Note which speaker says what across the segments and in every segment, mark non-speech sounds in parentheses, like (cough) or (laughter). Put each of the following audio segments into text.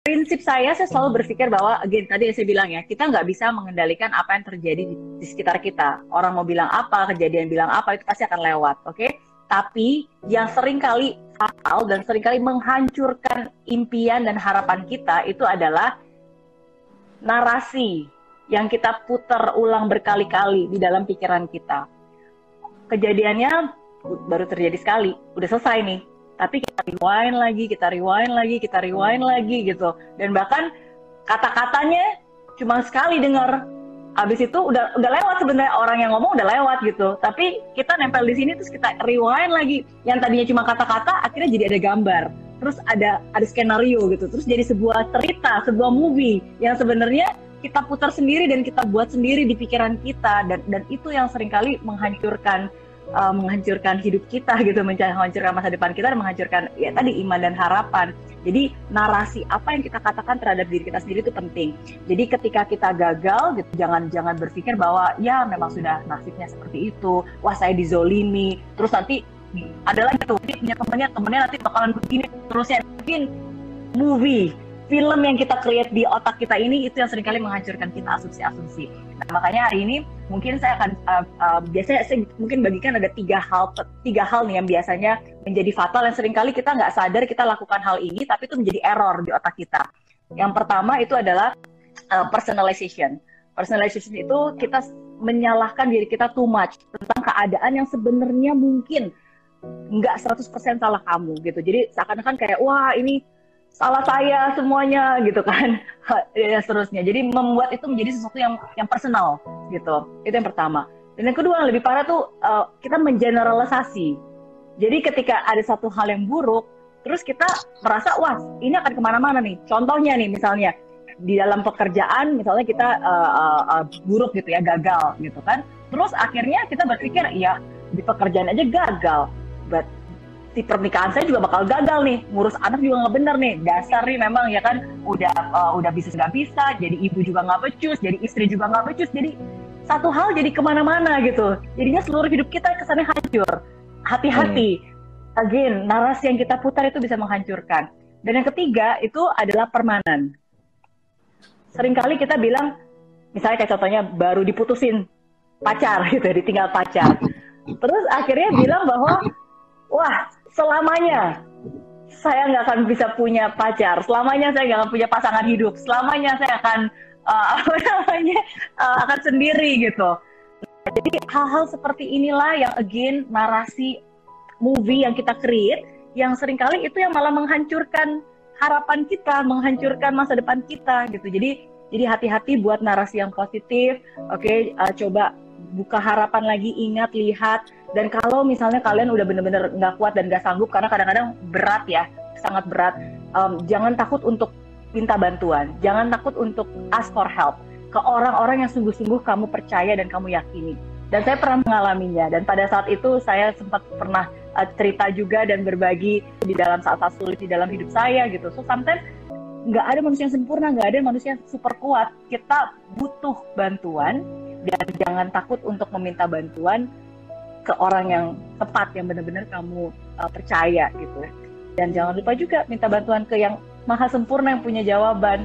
Speaker 1: prinsip saya saya selalu berpikir bahwa again tadi yang saya bilang ya kita nggak bisa mengendalikan apa yang terjadi di, di sekitar kita. Orang mau bilang apa kejadian bilang apa itu pasti akan lewat oke? Okay? tapi yang sering kali fatal dan sering kali menghancurkan impian dan harapan kita itu adalah narasi yang kita putar ulang berkali-kali di dalam pikiran kita. Kejadiannya baru terjadi sekali udah selesai nih. Tapi rewind lagi, kita rewind lagi, kita rewind lagi gitu. Dan bahkan kata-katanya cuma sekali dengar. Habis itu udah udah lewat sebenarnya orang yang ngomong udah lewat gitu. Tapi kita nempel di sini terus kita rewind lagi. Yang tadinya cuma kata-kata akhirnya jadi ada gambar. Terus ada ada skenario gitu. Terus jadi sebuah cerita, sebuah movie yang sebenarnya kita putar sendiri dan kita buat sendiri di pikiran kita dan dan itu yang sering kali menghancurkan uh, menghancurkan hidup kita gitu, menghancurkan masa depan kita dan menghancurkan ya tadi iman dan harapan. Jadi narasi apa yang kita katakan terhadap diri kita sendiri itu penting. Jadi ketika kita gagal, gitu, jangan jangan berpikir bahwa ya memang sudah nasibnya seperti itu. Wah saya dizolimi, terus nanti ada lagi tuh punya temennya temennya nanti bakalan begini terusnya mungkin movie film yang kita create di otak kita ini itu yang sering kali menghancurkan kita asumsi-asumsi. Nah, makanya hari ini mungkin saya akan uh, uh, biasanya saya mungkin bagikan ada tiga hal tiga hal nih yang biasanya menjadi fatal yang sering kali kita nggak sadar kita lakukan hal ini tapi itu menjadi error di otak kita. Yang pertama itu adalah uh, personalization. Personalization itu kita menyalahkan diri kita too much tentang keadaan yang sebenarnya mungkin nggak 100% salah kamu gitu. Jadi seakan-akan kayak wah ini salah saya semuanya gitu kan. (laughs) Ya seterusnya. Jadi membuat itu menjadi sesuatu yang yang personal gitu. Itu yang pertama. Dan yang kedua yang lebih parah tuh uh, kita mengeneralisasi. Jadi ketika ada satu hal yang buruk terus kita merasa wah ini akan ke mana-mana nih. Contohnya nih misalnya di dalam pekerjaan misalnya kita uh, uh, uh, buruk gitu ya gagal gitu kan. Terus akhirnya kita berpikir ya di pekerjaan aja gagal si pernikahan saya juga bakal gagal nih. Ngurus anak juga nggak bener nih. Dasar nih memang ya kan? Udah uh, udah bisnis nggak bisa jadi ibu juga nggak becus jadi istri juga nggak becus. Jadi satu hal jadi ke mana-mana gitu. Jadinya seluruh hidup kita kesannya hancur. Hati-hati. Hmm. again narasi yang kita putar itu bisa menghancurkan. Dan yang ketiga itu adalah permanen. Seringkali kita bilang misalnya kayak contohnya baru diputusin pacar gitu ditinggal pacar. Terus akhirnya bilang bahwa wah selamanya saya nggak akan bisa punya pacar, selamanya saya nggak akan punya pasangan hidup, selamanya saya akan uh, (laughs) apa namanya uh, akan sendiri gitu. Jadi hal-hal seperti inilah yang again narasi movie yang kita create yang sering kali itu yang malah menghancurkan harapan kita, menghancurkan masa depan kita gitu. Jadi jadi hati-hati buat narasi yang positif. Oke, okay? uh, coba buka harapan lagi, ingat, lihat. Dan kalau misalnya kalian udah bener-bener nggak kuat dan nggak sanggup, karena kadang-kadang berat ya, sangat berat, um, jangan takut untuk minta bantuan. Jangan takut untuk ask for help ke orang-orang yang sungguh-sungguh kamu percaya dan kamu yakini. Dan saya pernah mengalaminya. Dan pada saat itu saya sempat pernah uh, cerita juga dan berbagi di dalam saat-saat sulit di dalam hidup saya gitu. So sometimes nggak ada manusia yang sempurna, nggak ada manusia yang super kuat. Kita butuh bantuan dan jangan takut untuk meminta bantuan ke orang yang tepat yang benar-benar kamu uh, percaya gitu. Dan jangan lupa juga minta bantuan ke yang maha sempurna yang punya jawaban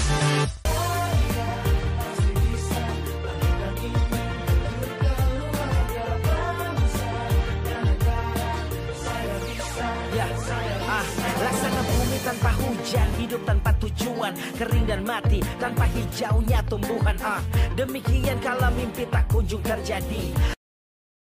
Speaker 2: Hidup tanpa tujuan Kering dan mati tanpa hijaunya tumbuhan ah. Demikian kalau mimpi tak kunjung terjadi